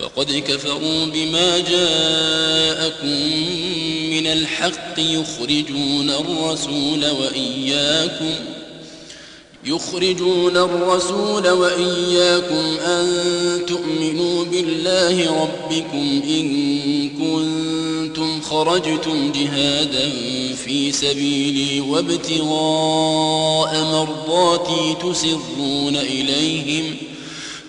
وقد كفروا بما جاءكم من الحق يخرجون الرسول وإياكم يخرجون الرسول وإياكم أن تؤمنوا بالله ربكم إن كنتم خرجتم جهادا في سبيلي وابتغاء مرضاتي تسرون إليهم ۖ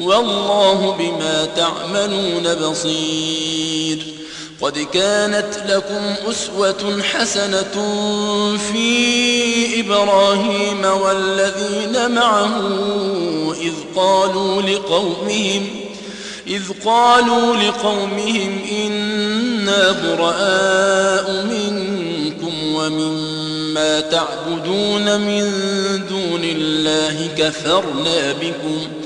والله بما تعملون بصير. قد كانت لكم أسوة حسنة في إبراهيم والذين معه إذ قالوا لقومهم إذ قالوا لقومهم إنا براء منكم ومما تعبدون من دون الله كفرنا بكم ۖ.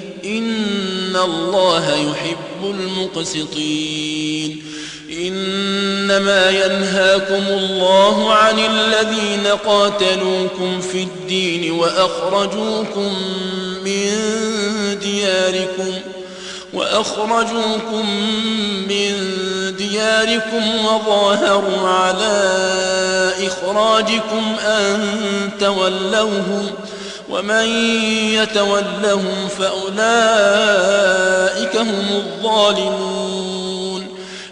إن الله يحب المقسطين إنما ينهاكم الله عن الذين قاتلوكم في الدين وأخرجوكم من دياركم وأخرجوكم من دياركم وظاهروا على إخراجكم أن تولوهم ومن يتولهم فأولئك هم الظالمون.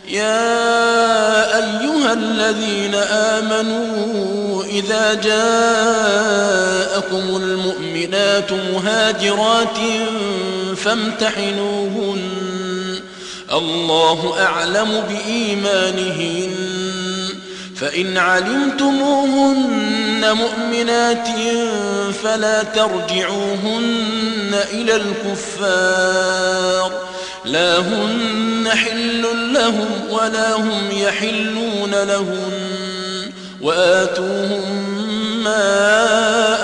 يا أيها الذين آمنوا إذا جاءكم المؤمنات مهاجرات فامتحنوهن. الله أعلم بإيمانهن. فإن علمتموهن مؤمنات فلا ترجعوهن إلى الكفار. لا هن حل لهم ولا هم يحلون لهن وآتوهم ما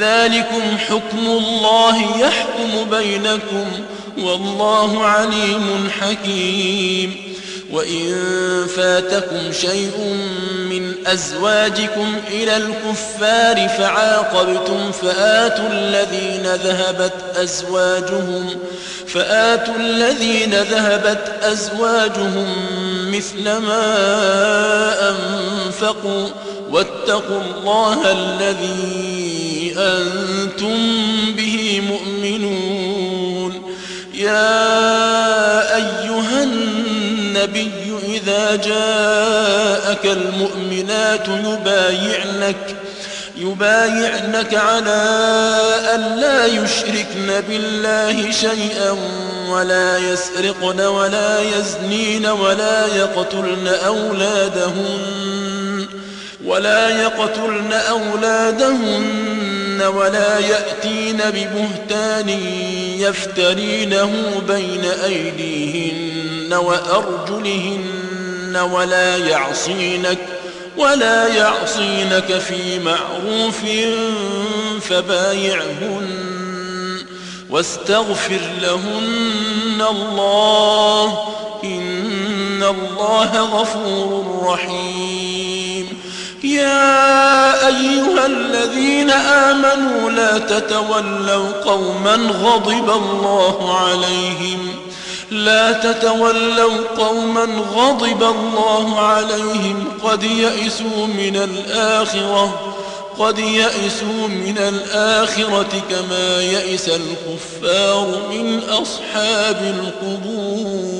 ذلكم حكم الله يحكم بينكم والله عليم حكيم. وإن فاتكم شيء من أزواجكم إلى الكفار فعاقبتم فآتوا الذين ذهبت أزواجهم فآتوا الذين ذهبت أزواجهم مثل ما أنفقوا واتقوا الله الذي أنتم به مؤمنون. يا أيها النبي إذا جاءك المؤمنات يبايعنك يبايعنك على أن لا يشركن بالله شيئا ولا يسرقن ولا يزنين ولا يقتلن أولادهن ولا يقتلن أولادهن ولا يأتين ببهتان يفترينه بين أيديهن وأرجلهن ولا يعصينك ولا يعصينك في معروف فبايعهن واستغفر لهن الله إن الله غفور رحيم. يا الذين آمنوا لا تتولوا قوما غضب الله عليهم. لا تتولوا قوما غضب الله عليهم. قد يئسوا من الآخرة قد يئسوا من الآخرة كما يئس الكفار من أصحاب القبور.